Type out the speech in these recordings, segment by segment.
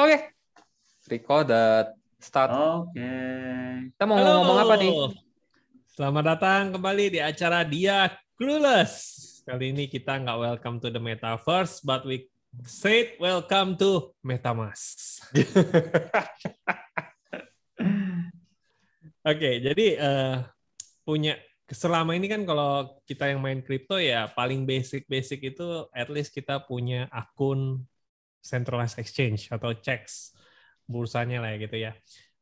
Oke. Recorded. Start. Oke. Kita mau ngomong apa nih? Selamat datang kembali di acara Dia Clueless. Kali ini kita nggak welcome to the metaverse, but we said welcome to MetaMask. Oke, jadi eh, punya selama ini kan kalau kita yang main kripto ya paling basic-basic itu at least kita punya akun centralized exchange atau checks bursanya lah ya gitu ya.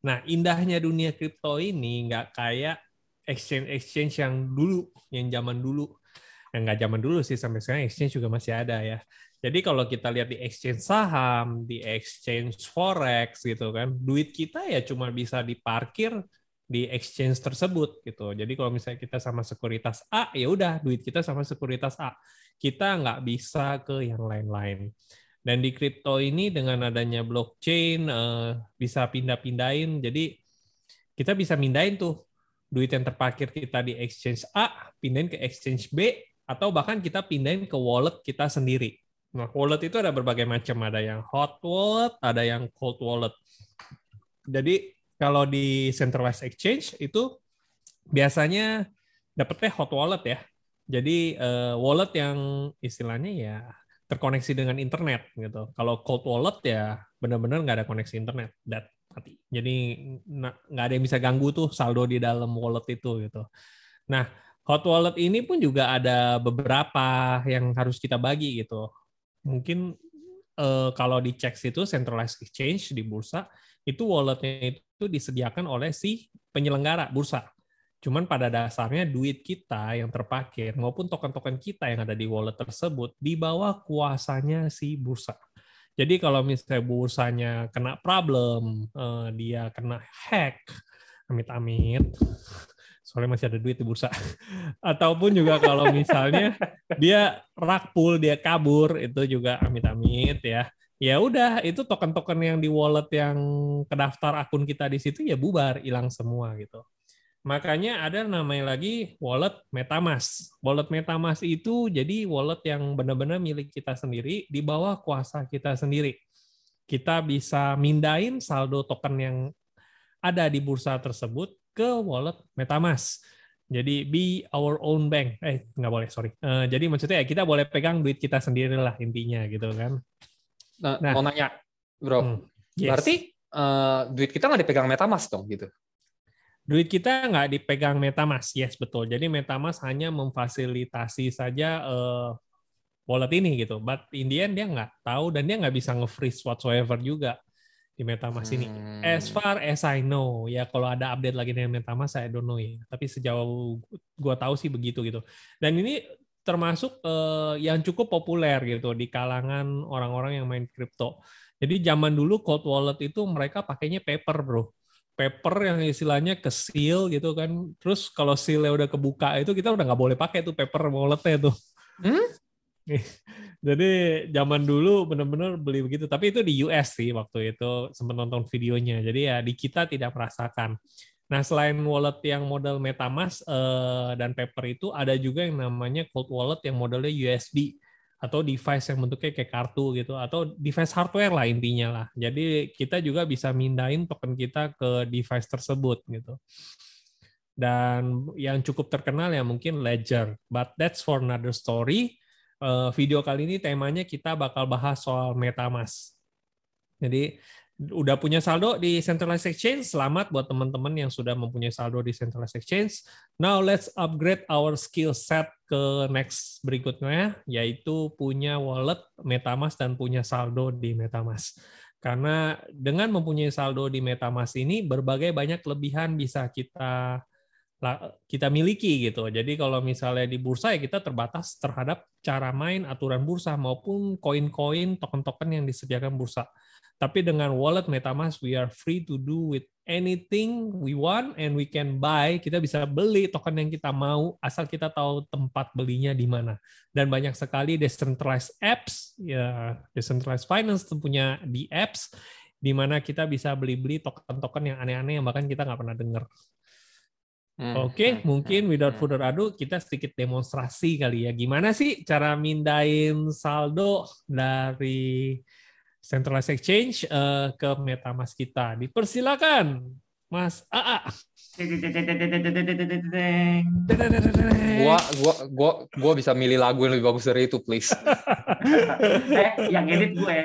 Nah, indahnya dunia kripto ini nggak kayak exchange-exchange yang dulu, yang zaman dulu. Yang nggak zaman dulu sih, sampai sekarang exchange juga masih ada ya. Jadi kalau kita lihat di exchange saham, di exchange forex gitu kan, duit kita ya cuma bisa diparkir di exchange tersebut gitu. Jadi kalau misalnya kita sama sekuritas A, ya udah duit kita sama sekuritas A. Kita nggak bisa ke yang lain-lain. Dan di kripto ini dengan adanya blockchain uh, bisa pindah-pindahin. Jadi kita bisa mindahin tuh duit yang terparkir kita di exchange A, pindahin ke exchange B, atau bahkan kita pindahin ke wallet kita sendiri. Nah, wallet itu ada berbagai macam. Ada yang hot wallet, ada yang cold wallet. Jadi kalau di centralized exchange itu biasanya dapetnya hot wallet ya. Jadi uh, wallet yang istilahnya ya terkoneksi dengan internet gitu. Kalau cold wallet ya benar-benar nggak ada koneksi internet, dat mati. Jadi nggak ada yang bisa ganggu tuh saldo di dalam wallet itu gitu. Nah, hot wallet ini pun juga ada beberapa yang harus kita bagi gitu. Mungkin eh, kalau di checks itu centralized exchange di bursa itu walletnya itu disediakan oleh si penyelenggara bursa. Cuman pada dasarnya duit kita yang terparkir maupun token-token kita yang ada di wallet tersebut di bawah kuasanya si bursa. Jadi kalau misalnya bursanya kena problem, eh, dia kena hack, amit-amit, soalnya masih ada duit di bursa. Ataupun juga kalau misalnya dia rakpul, dia kabur, itu juga amit-amit ya. Ya udah, itu token-token yang di wallet yang kedaftar akun kita di situ ya bubar, hilang semua gitu. Makanya ada namanya lagi wallet MetaMask. Wallet MetaMask itu jadi wallet yang benar-benar milik kita sendiri di bawah kuasa kita sendiri. Kita bisa mindahin saldo token yang ada di bursa tersebut ke wallet MetaMask. Jadi be our own bank. Eh nggak boleh sorry. Uh, jadi maksudnya ya kita boleh pegang duit kita sendiri lah intinya gitu kan. Nah, nah mau nanya, bro. Hmm, yes. Berarti uh, duit kita nggak dipegang MetaMask dong gitu? Duit kita nggak dipegang MetaMask, yes betul. Jadi MetaMask hanya memfasilitasi saja uh, wallet ini gitu. But in the end dia nggak tahu dan dia nggak bisa nge-freeze whatsoever juga di MetaMask ini. Hmm. As far as I know, ya kalau ada update lagi dengan MetaMask saya don't know ya. Tapi sejauh gua tahu sih begitu gitu. Dan ini termasuk uh, yang cukup populer gitu di kalangan orang-orang yang main kripto. Jadi zaman dulu cold wallet itu mereka pakainya paper, Bro paper yang istilahnya ke seal gitu kan. Terus kalau sealnya udah kebuka itu kita udah nggak boleh pakai tuh paper walletnya tuh. Hmm? Jadi zaman dulu bener-bener beli begitu. Tapi itu di US sih waktu itu sempat nonton videonya. Jadi ya di kita tidak merasakan. Nah selain wallet yang model MetaMask eh, dan paper itu ada juga yang namanya cold wallet yang modelnya USB atau device yang bentuknya kayak kartu gitu atau device hardware lah intinya lah. Jadi kita juga bisa mindahin token kita ke device tersebut gitu. Dan yang cukup terkenal ya mungkin Ledger, but that's for another story. Uh, video kali ini temanya kita bakal bahas soal MetaMask. Jadi udah punya saldo di centralized exchange, selamat buat teman-teman yang sudah mempunyai saldo di centralized exchange. Now let's upgrade our skill set ke next berikutnya, yaitu punya wallet MetaMask dan punya saldo di MetaMask. Karena dengan mempunyai saldo di MetaMask ini, berbagai banyak kelebihan bisa kita kita miliki gitu. Jadi kalau misalnya di bursa ya kita terbatas terhadap cara main aturan bursa maupun koin-koin token-token yang disediakan bursa. Tapi dengan wallet MetaMask we are free to do with anything we want and we can buy. Kita bisa beli token yang kita mau asal kita tahu tempat belinya di mana. Dan banyak sekali decentralized apps ya decentralized finance punya di apps di mana kita bisa beli-beli token-token yang aneh-aneh yang bahkan kita nggak pernah dengar. Hmm. Oke, okay, hmm. mungkin without hmm. further ado kita sedikit demonstrasi kali ya. Gimana sih cara mindain saldo dari centralized exchange uh, ke MetaMask kita. Dipersilakan, Mas AA. Gua gua gua gua bisa milih lagu yang lebih bagus dari itu, please. eh, yang edit gue.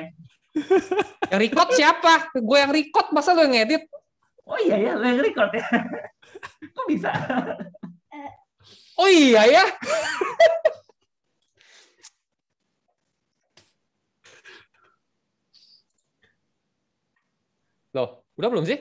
yang record siapa? Gue yang record, masa lo yang edit? Oh iya ya, lo yang record ya. Kok bisa? Oh iya ya. Loh, udah belum sih?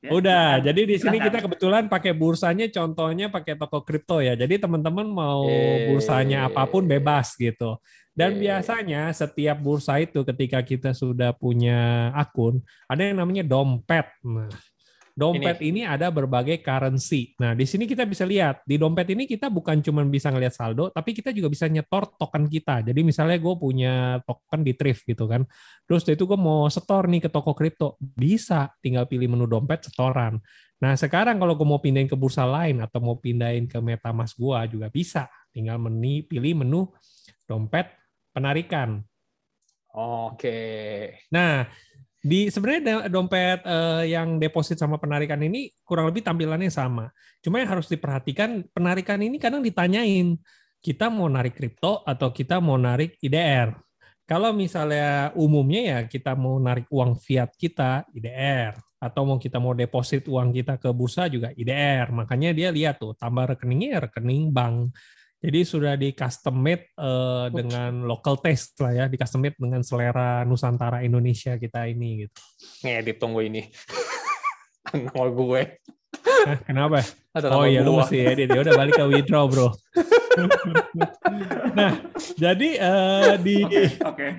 Ya, Udah, jadi di sini kita kebetulan pakai bursanya contohnya pakai toko kripto ya. Jadi teman-teman mau e... bursanya apa pun bebas gitu. Dan e... biasanya setiap bursa itu ketika kita sudah punya akun, ada yang namanya dompet. Nah, Dompet ini. ini ada berbagai currency. Nah, di sini kita bisa lihat, di dompet ini kita bukan cuma bisa ngelihat saldo, tapi kita juga bisa nyetor token kita. Jadi misalnya gue punya token di Thrift gitu kan. Terus itu gue mau setor nih ke toko kripto. Bisa, tinggal pilih menu dompet setoran. Nah, sekarang kalau gue mau pindahin ke bursa lain atau mau pindahin ke MetaMask gue juga bisa. Tinggal meni, pilih menu dompet penarikan. Oke. Nah, di sebenarnya dompet uh, yang deposit sama penarikan ini kurang lebih tampilannya sama. Cuma yang harus diperhatikan penarikan ini kadang ditanyain kita mau narik kripto atau kita mau narik IDR. Kalau misalnya umumnya ya kita mau narik uang fiat kita IDR atau mau kita mau deposit uang kita ke bursa juga IDR. Makanya dia lihat tuh tambah rekeningnya ya rekening bank. Jadi sudah di custom made uh, dengan local taste lah ya, di custom made dengan selera Nusantara Indonesia kita ini gitu. Ngedit tunggu ini. Nama gue. Eh, kenapa? Ada oh iya, lu mesti edit. Ya udah balik ke withdraw, bro. nah, jadi uh, di Oke. Okay,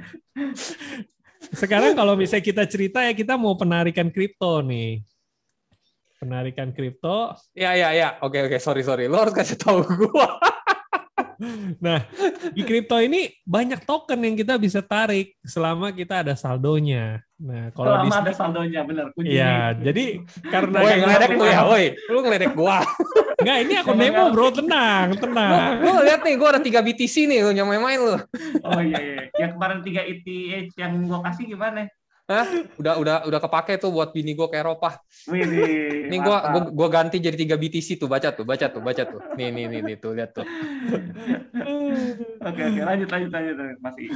Sekarang kalau misalnya kita cerita ya kita mau penarikan kripto nih penarikan kripto. Ya ya ya, oke oke, sorry sorry, lo harus kasih tahu gua. Nah, di kripto ini banyak token yang kita bisa tarik selama kita ada saldonya. Nah, kalau selama di ada saldonya, benar. Iya, jadi karena Woi, ngeledek lu ya, woi. Lu ngeledek gua. Enggak, ini aku demo, Bro. Tenang, tenang. Lu, lu lihat nih, gua ada 3 BTC nih, lu nyamain main lu. Oh iya iya. Yang kemarin 3 ETH yang gua kasih gimana? Hah? Udah udah udah kepake tuh buat bini gue ke Eropa. Wih, Ini gue gua, gua ganti jadi tiga BTC tuh, baca tuh, baca tuh, baca tuh. Nih nih nih, nih tuh lihat tuh. Oke oke lanjut lanjut lanjut masih.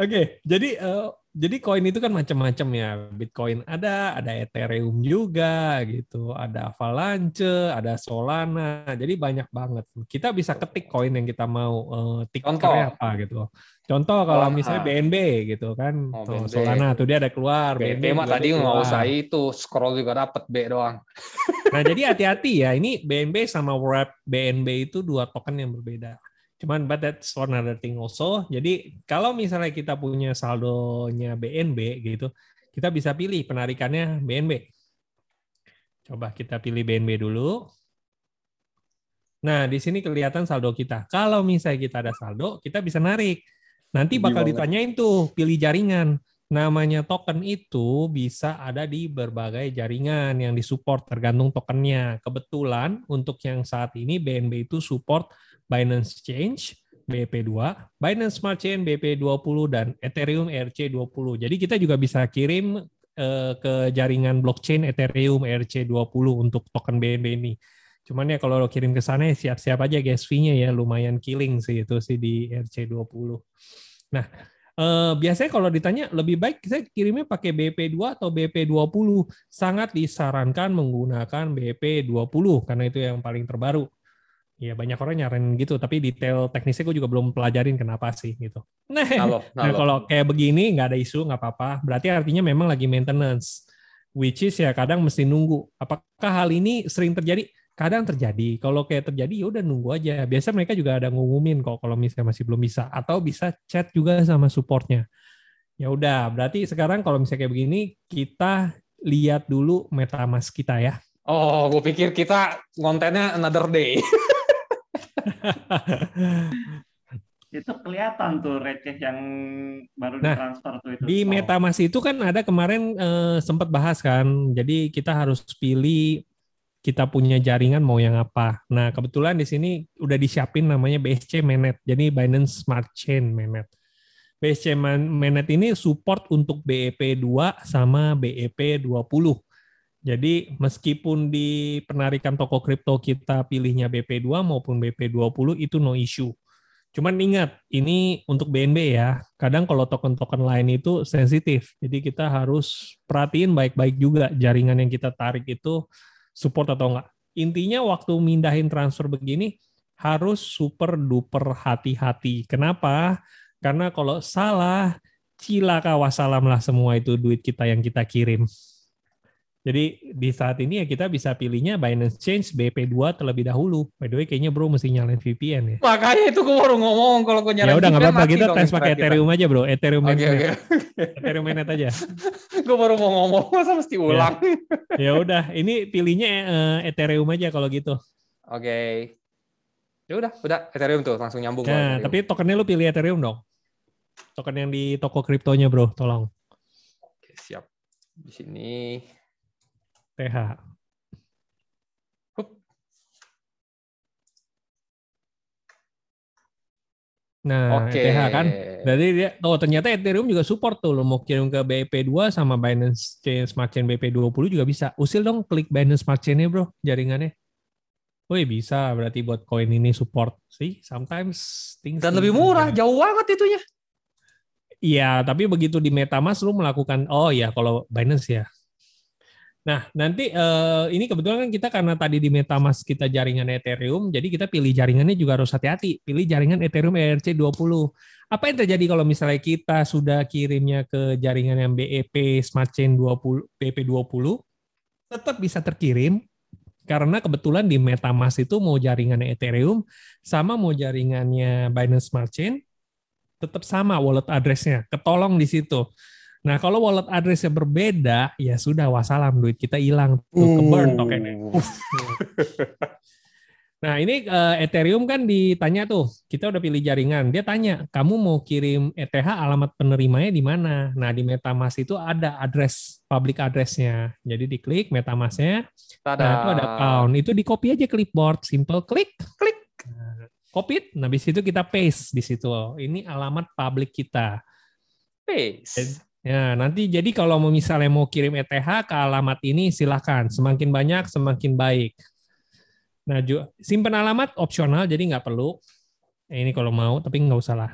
Oke, jadi uh, jadi koin itu kan macam-macam ya. Bitcoin ada, ada Ethereum juga gitu, ada Avalanche, ada Solana. Jadi banyak banget. Kita bisa ketik koin yang kita mau uh, tikernya apa gitu. Contoh kalau oh, misalnya BNB gitu kan, oh, tuh, Solana tuh dia ada keluar. BNB, BNB mah tadi nggak usah itu, scroll juga dapat B doang. Nah jadi hati-hati ya, ini BNB sama Wrap BNB itu dua token yang berbeda. Cuman but that's one other thing also. Jadi kalau misalnya kita punya saldonya BNB gitu, kita bisa pilih penarikannya BNB. Coba kita pilih BNB dulu. Nah, di sini kelihatan saldo kita. Kalau misalnya kita ada saldo, kita bisa narik. Nanti bakal ditanyain tuh pilih jaringan. Namanya token itu bisa ada di berbagai jaringan yang disupport tergantung tokennya. Kebetulan untuk yang saat ini BNB itu support Binance Change BP2, Binance Smart Chain BP20 dan Ethereum ERC20. Jadi kita juga bisa kirim eh, ke jaringan blockchain Ethereum ERC20 untuk token BNB ini. Cuman ya kalau lo kirim ke sana ya siap-siap aja gas fee-nya ya lumayan killing sih itu sih di RC20. Nah, eh, biasanya kalau ditanya lebih baik saya kirimnya pakai BP2 atau BP20. Sangat disarankan menggunakan BP20 karena itu yang paling terbaru. Ya banyak orang nyaranin gitu, tapi detail teknisnya gue juga belum pelajarin kenapa sih gitu. Nah, halo, halo. nah kalau kayak begini nggak ada isu nggak apa-apa. Berarti artinya memang lagi maintenance, which is ya kadang mesti nunggu. Apakah hal ini sering terjadi? Kadang terjadi. Kalau kayak terjadi ya udah nunggu aja. Biasa mereka juga ada ngumumin kok kalau misalnya masih belum bisa atau bisa chat juga sama supportnya. Ya udah, berarti sekarang kalau misalnya kayak begini kita lihat dulu MetaMask kita ya. Oh, gue pikir kita kontennya another day. itu kelihatan tuh receh yang baru nah, ditransfer tuh itu. Di oh. MetaMask itu kan ada kemarin eh, sempat bahas kan. Jadi kita harus pilih kita punya jaringan mau yang apa. Nah, kebetulan di sini udah disiapin namanya BSC Mainnet. Jadi Binance Smart Chain Mainnet. BSC Mainnet ini support untuk BEP 2 sama BEP 20. Jadi meskipun di penarikan toko kripto kita pilihnya BP2 maupun BP20 itu no issue. Cuman ingat, ini untuk BNB ya. Kadang kalau token-token lain itu sensitif. Jadi kita harus perhatiin baik-baik juga jaringan yang kita tarik itu support atau enggak. Intinya waktu mindahin transfer begini harus super duper hati-hati. Kenapa? Karena kalau salah, cilaka wassalam lah semua itu duit kita yang kita kirim. Jadi di saat ini ya kita bisa pilihnya Binance Change BP2 terlebih dahulu. By the way kayaknya bro mesti nyalain VPN ya. Makanya itu gue baru ngomong kalau gue nyalain Ya udah nggak apa-apa kita tes pakai Ethereum aja bro. Ethereum okay, okay. Ethereum mainnet aja. gue baru mau ngomong masa mesti ya. ulang. Ya, ya udah ini pilihnya uh, Ethereum aja kalau gitu. Oke. Okay. Ya udah, udah Ethereum tuh langsung nyambung. Nah, tapi tokennya lu pilih Ethereum dong. Token yang di toko kriptonya bro, tolong. Oke siap. Di sini TH. Nah, okay. TH kan. Jadi dia oh ternyata Ethereum juga support tuh lo mau kirim ke BIP2 sama Binance Chain Smart Chain BP20 juga bisa. Usil dong klik Binance Smart Chain-nya, Bro, jaringannya. Wih, bisa berarti buat koin ini support. sih. sometimes things Dan lebih murah, jauh banget itunya. Iya, tapi begitu di MetaMask lu melakukan oh ya kalau Binance ya Nah, nanti uh, ini kebetulan kan kita karena tadi di MetaMask kita jaringan Ethereum, jadi kita pilih jaringannya juga harus hati-hati. Pilih jaringan Ethereum ERC20. Apa yang terjadi kalau misalnya kita sudah kirimnya ke jaringan yang BEP Smart Chain 20 BP20 tetap bisa terkirim karena kebetulan di MetaMask itu mau jaringannya Ethereum sama mau jaringannya Binance Smart Chain tetap sama wallet address-nya. Ketolong di situ. Nah, kalau wallet address-nya berbeda, ya sudah wassalam duit kita hilang tuh uh. ke burn tokennya. nah, ini uh, Ethereum kan ditanya tuh, kita udah pilih jaringan. Dia tanya, "Kamu mau kirim ETH alamat penerimanya di mana?" Nah, di MetaMask itu ada address public address-nya. Jadi diklik MetaMask-nya. Nah, itu ada account. Itu di copy aja clipboard, simple klik, klik. Nah, copy, nah habis itu kita paste di situ. Ini alamat public kita. Paste. Ya, nanti jadi kalau mau misalnya mau kirim ETH ke alamat ini silahkan. Semakin banyak semakin baik. Nah, simpan alamat opsional jadi nggak perlu. Eh, ini kalau mau, tapi nggak usah lah.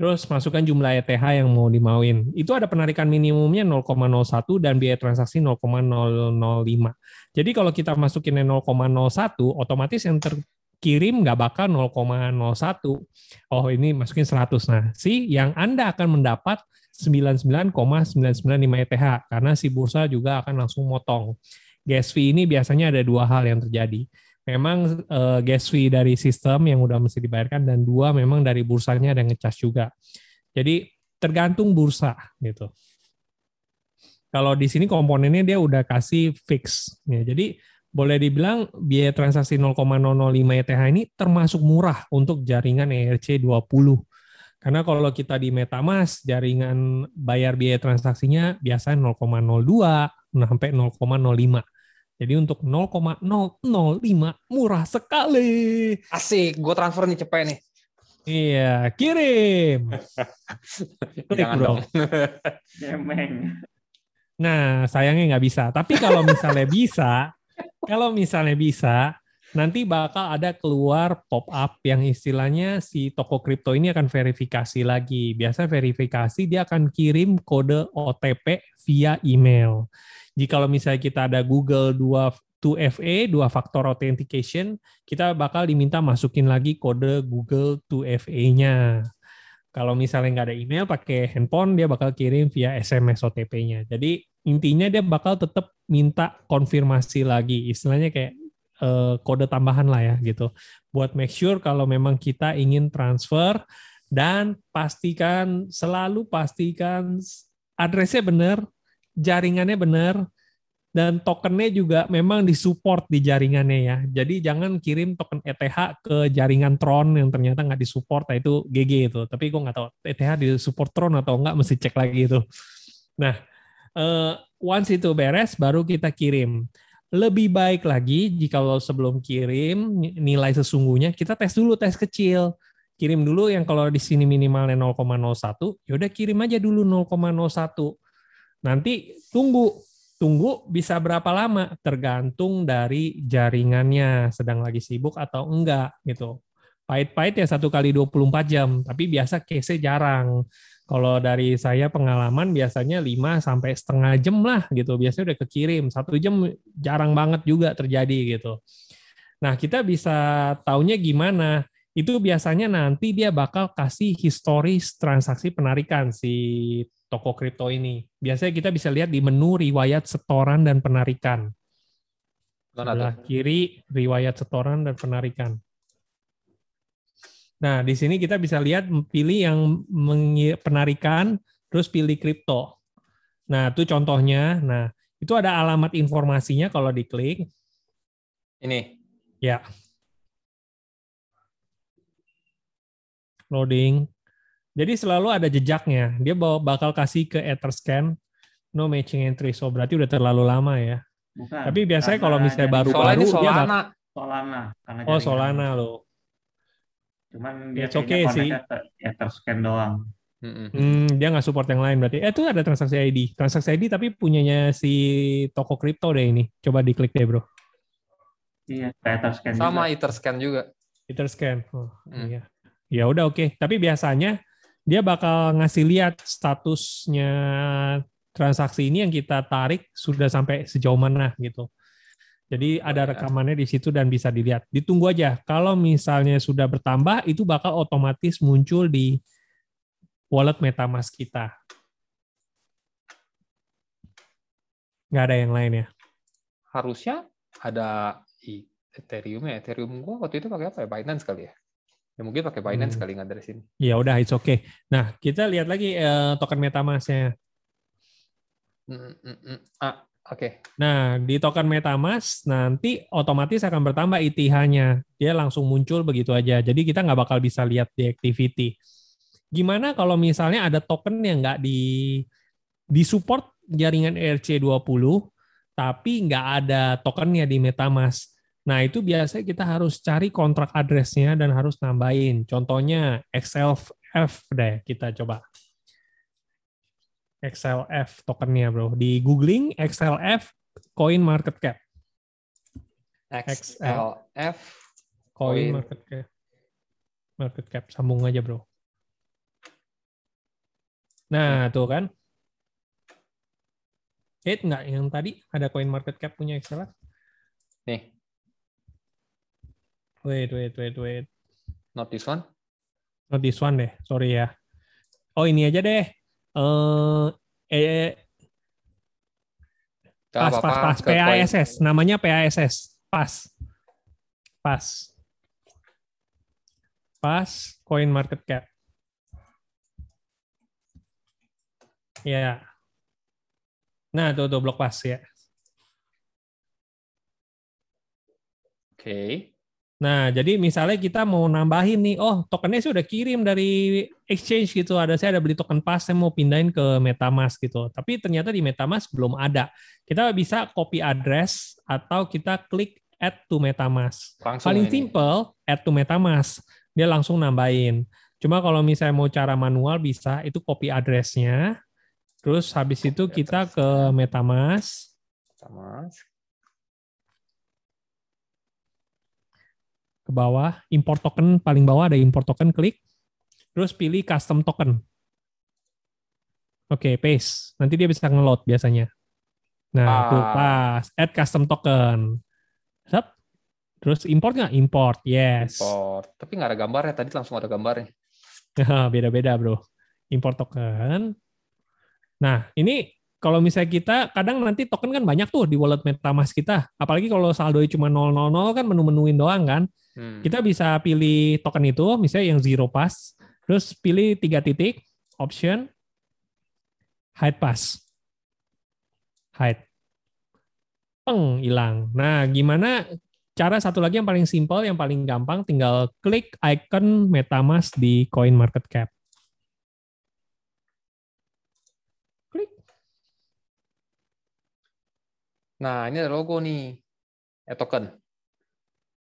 Terus masukkan jumlah ETH yang mau dimauin. Itu ada penarikan minimumnya 0,01 dan biaya transaksi 0,005. Jadi kalau kita masukin 0,01, otomatis yang terkirim nggak bakal 0,01. Oh ini masukin 100. Nah, si yang Anda akan mendapat 99,995 ETH karena si bursa juga akan langsung motong. Gas fee ini biasanya ada dua hal yang terjadi. Memang uh, gas fee dari sistem yang udah mesti dibayarkan dan dua memang dari bursanya ada ngecas juga. Jadi tergantung bursa gitu. Kalau di sini komponennya dia udah kasih fix. Ya, jadi boleh dibilang biaya transaksi 0,005 ETH ini termasuk murah untuk jaringan ERC 20 karena kalau kita di MetaMask, jaringan bayar biaya transaksinya biasanya 0,02 sampai 0,05. Jadi untuk 0,005 murah sekali. Asik, gue transfer nih cepet nih. Iya, kirim. Klik Jangan bro. Nah, sayangnya nggak bisa. Tapi kalau misalnya bisa, kalau misalnya bisa, nanti bakal ada keluar pop up yang istilahnya si toko kripto ini akan verifikasi lagi. Biasa verifikasi dia akan kirim kode OTP via email. Jika misalnya kita ada Google 2 2FA, dua faktor authentication, kita bakal diminta masukin lagi kode Google 2FA-nya. Kalau misalnya nggak ada email, pakai handphone, dia bakal kirim via SMS OTP-nya. Jadi intinya dia bakal tetap minta konfirmasi lagi. Istilahnya kayak uh, kode tambahan lah ya gitu buat make sure kalau memang kita ingin transfer dan pastikan selalu pastikan addressnya benar jaringannya benar dan tokennya juga memang disupport di jaringannya ya. Jadi jangan kirim token ETH ke jaringan Tron yang ternyata nggak disupport, nah itu GG itu. Tapi gue nggak tahu ETH disupport Tron atau nggak, mesti cek lagi itu. Nah, uh, once itu beres, baru kita kirim lebih baik lagi jika lo sebelum kirim nilai sesungguhnya kita tes dulu tes kecil kirim dulu yang kalau di sini minimalnya 0,01, ya udah kirim aja dulu 0,01. Nanti tunggu tunggu bisa berapa lama tergantung dari jaringannya sedang lagi sibuk atau enggak gitu. Pahit-pahit ya satu kali 24 jam, tapi biasa case jarang. Kalau dari saya pengalaman biasanya 5 sampai setengah jam lah gitu. Biasanya udah kekirim. Satu jam jarang banget juga terjadi gitu. Nah, kita bisa taunya gimana? Itu biasanya nanti dia bakal kasih historis transaksi penarikan si toko kripto ini. Biasanya kita bisa lihat di menu riwayat setoran dan penarikan. Sebelah kiri riwayat setoran dan penarikan. Nah, di sini kita bisa lihat pilih yang penarikan, terus pilih kripto. Nah, itu contohnya. Nah, itu ada alamat informasinya kalau diklik. Ini. Ya. Loading. Jadi selalu ada jejaknya. Dia bakal kasih ke Etherscan, no matching entry. So berarti udah terlalu lama ya. Bukan, Tapi biasanya kalau misalnya baru-baru dia Solana. Solana. oh, Solana loh. Cuman dia oke okay sih. Ya terscan doang. Hmm, dia nggak support yang lain berarti. Eh itu ada transaksi ID. Transaksi ID tapi punyanya si toko kripto deh ini. Coba diklik deh bro. Iya, kayak Etherscan Sama juga. Etherscan juga. Etherscan. Oh, hmm. iya. Ya udah oke. Okay. Tapi biasanya dia bakal ngasih lihat statusnya transaksi ini yang kita tarik sudah sampai sejauh mana gitu. Jadi ada iya. rekamannya di situ dan bisa dilihat. Ditunggu aja. Kalau misalnya sudah bertambah, itu bakal otomatis muncul di wallet MetaMask kita. Nggak ada yang lain ya? Harusnya ada Ethereum ya. Ethereum gua waktu itu pakai apa ya? Binance kali ya? Ya mungkin pakai Binance hmm. kali nggak dari sini. Ya udah, it's okay. Nah, kita lihat lagi uh, token MetaMask-nya. Mm, mm, mm. Ah, Oke. Okay. Nah, di token MetaMask nanti otomatis akan bertambah ETH-nya. Dia langsung muncul begitu aja. Jadi kita nggak bakal bisa lihat di activity. Gimana kalau misalnya ada token yang nggak di di support jaringan ERC20, tapi nggak ada tokennya di MetaMask. Nah, itu biasanya kita harus cari kontrak address-nya dan harus nambahin. Contohnya XLF deh, kita coba. XLF tokennya bro. Di googling XLF coin market cap. XLF coin market cap. Market cap sambung aja bro. Nah tuh kan. Hit nggak yang tadi ada coin market cap punya XLF? Nih. Wait, wait, wait, wait. Not this one? Not this one deh, sorry ya. Oh ini aja deh eh eh pas pas pas. PASS namanya PASS pas. Pas. Pas coin market cap. Ya. Nah tuh tuh blok pas ya. Oke. okay. Nah, jadi misalnya kita mau nambahin nih, oh tokennya sudah kirim dari exchange gitu, ada saya ada beli token pas, saya mau pindahin ke MetaMask gitu. Tapi ternyata di MetaMask belum ada. Kita bisa copy address atau kita klik add to MetaMask. Langsung Paling ini. simple, add to MetaMask. Dia langsung nambahin. Cuma kalau misalnya mau cara manual bisa, itu copy addressnya. Terus habis itu kita ke MetaMask. MetaMask ke bawah, import token paling bawah ada import token, klik, terus pilih custom token. Oke, okay, paste. Nanti dia bisa nge-load biasanya. Nah, ah. tuh pas. Add custom token. Sep. Terus import nggak? Import, yes. Import. Tapi nggak ada gambarnya. Tadi langsung ada gambarnya. Beda-beda, bro. Import token. Nah, ini kalau misalnya kita kadang nanti token kan banyak tuh di wallet MetaMask kita. Apalagi kalau saldo cuma 000 kan menu-menuin doang kan. Hmm. Kita bisa pilih token itu, misalnya yang zero pass, terus pilih tiga titik, option, hide pass. Hide. Peng, hilang. Nah, gimana cara satu lagi yang paling simple, yang paling gampang, tinggal klik icon MetaMask di Coin Market Cap. Nah, ini ada logo nih. Eh, token.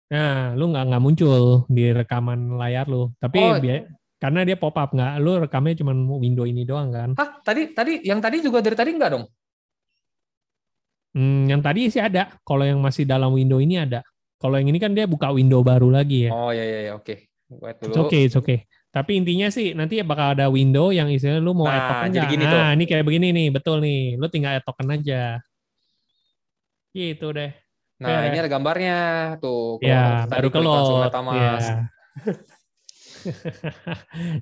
Nah, lu nggak nggak muncul di rekaman layar lu. Tapi Oh. bia- karena dia pop up nggak, lu rekamnya cuma window ini doang kan. Hah, tadi tadi yang tadi juga dari tadi enggak dong? Hmm, yang tadi sih ada. Kalau yang masih dalam window ini ada. Kalau yang ini kan dia buka window baru lagi ya. Oh iya iya oke. Wait It's dulu. okay, it's okay. Tapi intinya sih nanti bakal ada window yang isinya lu mau Nah, add token jadi nggak? gini Nah, tuh. ini kayak begini nih, betul nih. Lu tinggal add token aja. Gitu deh. Nah, Ya. ini ada gambarnya tuh. Kalau Ya, tadi baru kelot. MetaMask. Ya.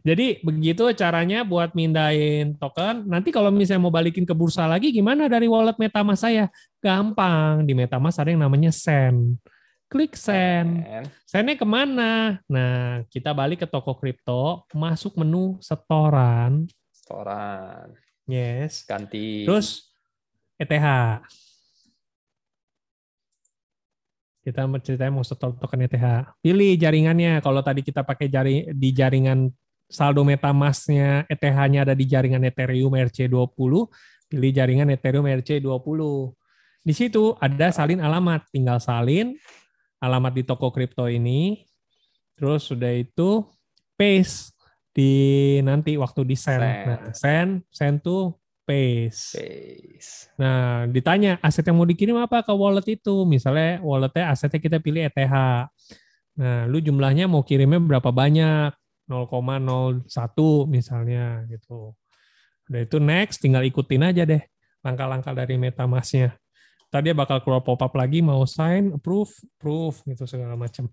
Jadi begitu caranya buat mindahin token. Nanti kalau misalnya mau balikin ke bursa lagi, gimana dari wallet MetaMask saya? Gampang. Di MetaMask ada yang namanya send. Klik send. Sendnya ke mana? Nah, kita balik ke toko kripto, masuk menu setoran. Setoran. Yes. Ganti. Terus ETH. Kita ceritanya mau setor token ETH. Pilih jaringannya. Kalau tadi kita pakai jari di jaringan saldo MetaMask-nya ETH-nya ada di jaringan Ethereum ERC20, pilih jaringan Ethereum ERC20. Di situ ada salin alamat, tinggal salin alamat di toko kripto ini. Terus sudah itu paste di nanti waktu di send. Send. Nah, send, send to paste. Space. Nah, ditanya aset yang mau dikirim apa ke wallet itu. Misalnya walletnya asetnya kita pilih ETH. Nah, lu jumlahnya mau kirimnya berapa banyak? 0,01 misalnya gitu. Udah itu next, tinggal ikutin aja deh langkah-langkah dari MetaMask-nya. Tadi dia bakal keluar pop-up lagi, mau sign, approve, approve, gitu segala macam.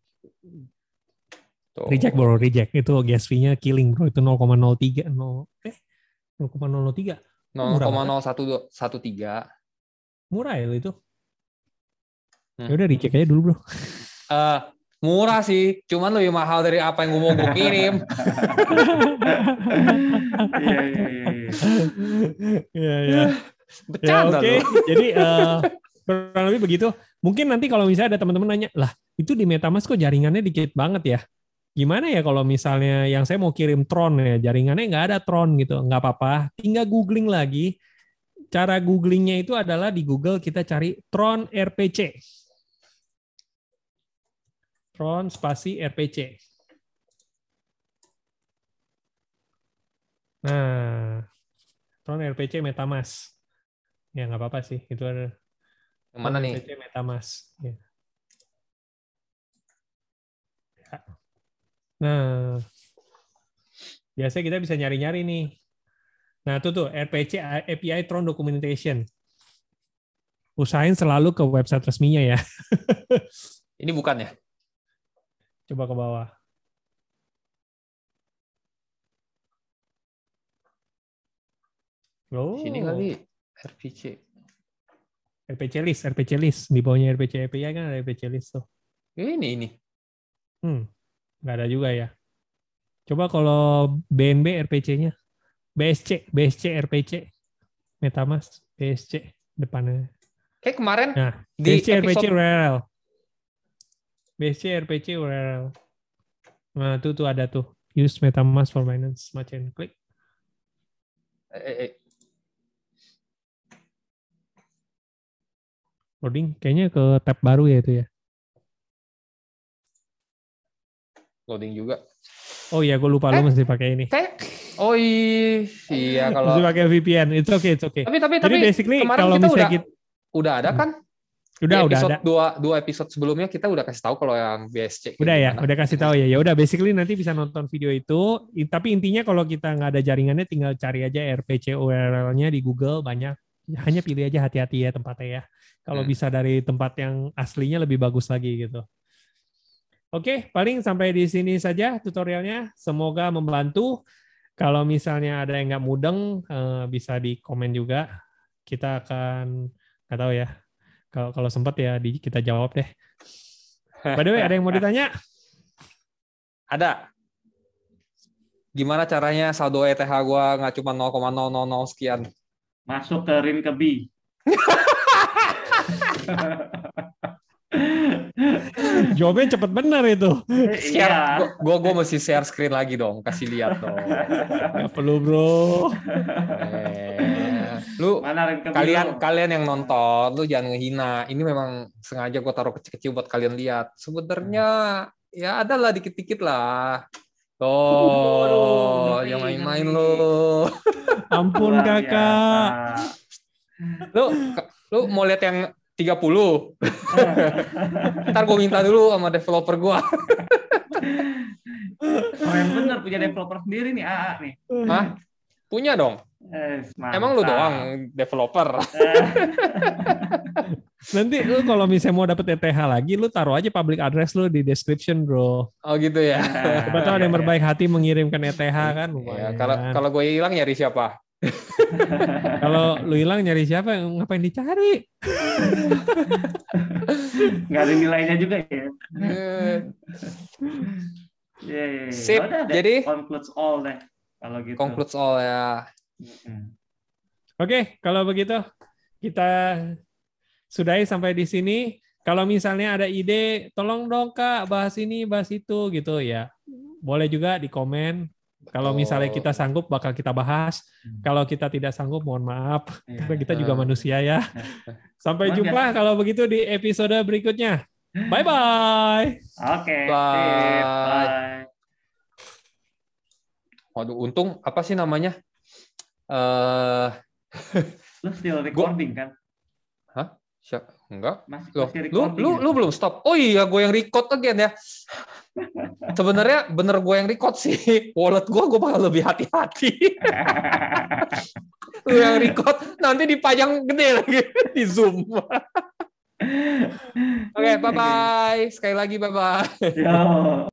Tuh. Reject bro, reject. Itu gas fee-nya killing bro, itu 0,03. No, eh, 0,003. Murah 0,0113. Murah ya lo itu? Hmm. Ya udah reject aja dulu bro. Eh, murah sih, cuman lebih mahal dari apa yang gue mau gue kirim. Iya, iya, iya, iya. Iya, iya. Ya Bercanda oke, jadi eh, kurang lebih begitu. Mungkin nanti kalau misalnya ada teman-teman nanya, lah itu di MetaMask kok jaringannya dikit banget ya? Gimana ya kalau misalnya yang saya mau kirim Tron ya, jaringannya nggak ada Tron gitu, nggak apa-apa. Tinggal googling lagi. Cara googlingnya itu adalah di Google kita cari Tron RPC. Tron spasi RPC. Nah, Tron RPC MetaMask. Ya nggak apa-apa sih, itu ada Yang mana nih? RPC MetaMask. Ya. Ya. Nah, biasanya kita bisa nyari-nyari nih. Nah, itu tuh RPC API Tron Documentation. Usahain selalu ke website resminya ya. Ini bukan ya? Coba ke bawah. Oh, Sini kali RPC. RPC list, RPC list. Di bawahnya RPC API kan ada RPC list tuh. Ini ini. Hmm, nggak ada juga ya. Coba kalau BNB RPC-nya, BSC, BSC RPC, MetaMask, BSC depannya. Kayak kemarin Nah, di BSC RPC episode URL. BSC RPC URL. Nah, itu tuh ada tuh. Use MetaMask for Binance Chain. Klik. eh, eh, eh, Loading. Kayaknya ke tab baru ya itu ya. Loading juga. Oh iya, gue lupa lu Eh? mesti pakai ini. Kayak oh iya, kalau Mesti pakai VPN. It's okay, it's okay. tapi tapi Jadi tapi basically kemarin kalau kita udah kita, udah ada kan? udah Di udah ada. dua dua episode sebelumnya kita udah kasih tahu kalau yang BSC. Udah ya, gimana. udah kasih tahu ya. Ya udah basically nanti bisa nonton video itu. Tapi intinya kalau kita nggak ada jaringannya tinggal cari aja RPC URL-nya di Google banyak. Hanya pilih aja hati-hati ya tempatnya ya. Kalau Hmm. bisa dari tempat yang aslinya lebih bagus lagi gitu. Oke, paling sampai di sini saja tutorialnya. Semoga membantu. Kalau misalnya ada yang nggak mudeng, eh, bisa di komen juga. Kita akan nggak tahu ya. Kalau kalau sempat ya di, kita jawab deh. By the way, ada yang mau ditanya? Ada. Gimana caranya saldo ETH gua nggak cuma 0,000 sekian? Masuk ke Rinkebi. Jawabnya cepet benar itu. Iya. gua, gua gua mesti share screen lagi dong, kasih lihat dong. Nggak perlu bro. Eh, Lu kalian kalian yang nonton lu jangan ngehina. Ini memang sengaja gue taruh kecil-kecil buat kalian lihat. Sebenarnya ya ada lah dikit-dikit lah. Oh, ngeri, jangan main-main lu. Ampun kakak. Lu lu mau lihat yang 30. Ntar gue minta dulu sama developer gua. Keren bener punya developer sendiri nih AA nih. Hah? Punya dong. Eh, Emang lu doang developer. Nanti lu kalau misalnya mau dapet ETH lagi, lu taruh aja public address lu di description, bro. Oh gitu ya. Coba tahu ada yang berbaik hati mengirimkan ETH kan. Ya, lumayan. kalau kalau gue hilang nyari siapa? Kalau lu hilang nyari siapa? Ngapain dicari? nggak ada nilainya juga ya. Eh, Yeay. Sip, jadi- concludes all deh kalau gitu. Concludes all ya. Mm-mm. Oke, kalau begitu kita sudahi sampai di sini. Kalau misalnya ada ide, tolong dong kak bahas ini, bahas itu gitu ya. Boleh juga di komen. Kalau misalnya kita sanggup, bakal kita bahas. Kalau kita tidak sanggup, mohon maaf. Iya. Karena kita juga manusia ya. Sampai jumpa kalau begitu di episode berikutnya. Bye-bye. Oke. Bye. sip, Bye. Waduh, untung apa sih namanya? Eh, Lu still recording kan? Sya- enggak. Masih, Loh, masih lu recording lu ya? lu belum stop. Oh iya, gue yang record again ya. Sebenarnya bener gue yang record sih. Wallet gue gue bakal lebih hati-hati. lu yang record nanti dipajang gede lagi di Zoom. Oke, bye bye. Sekali lagi bye bye. Yo.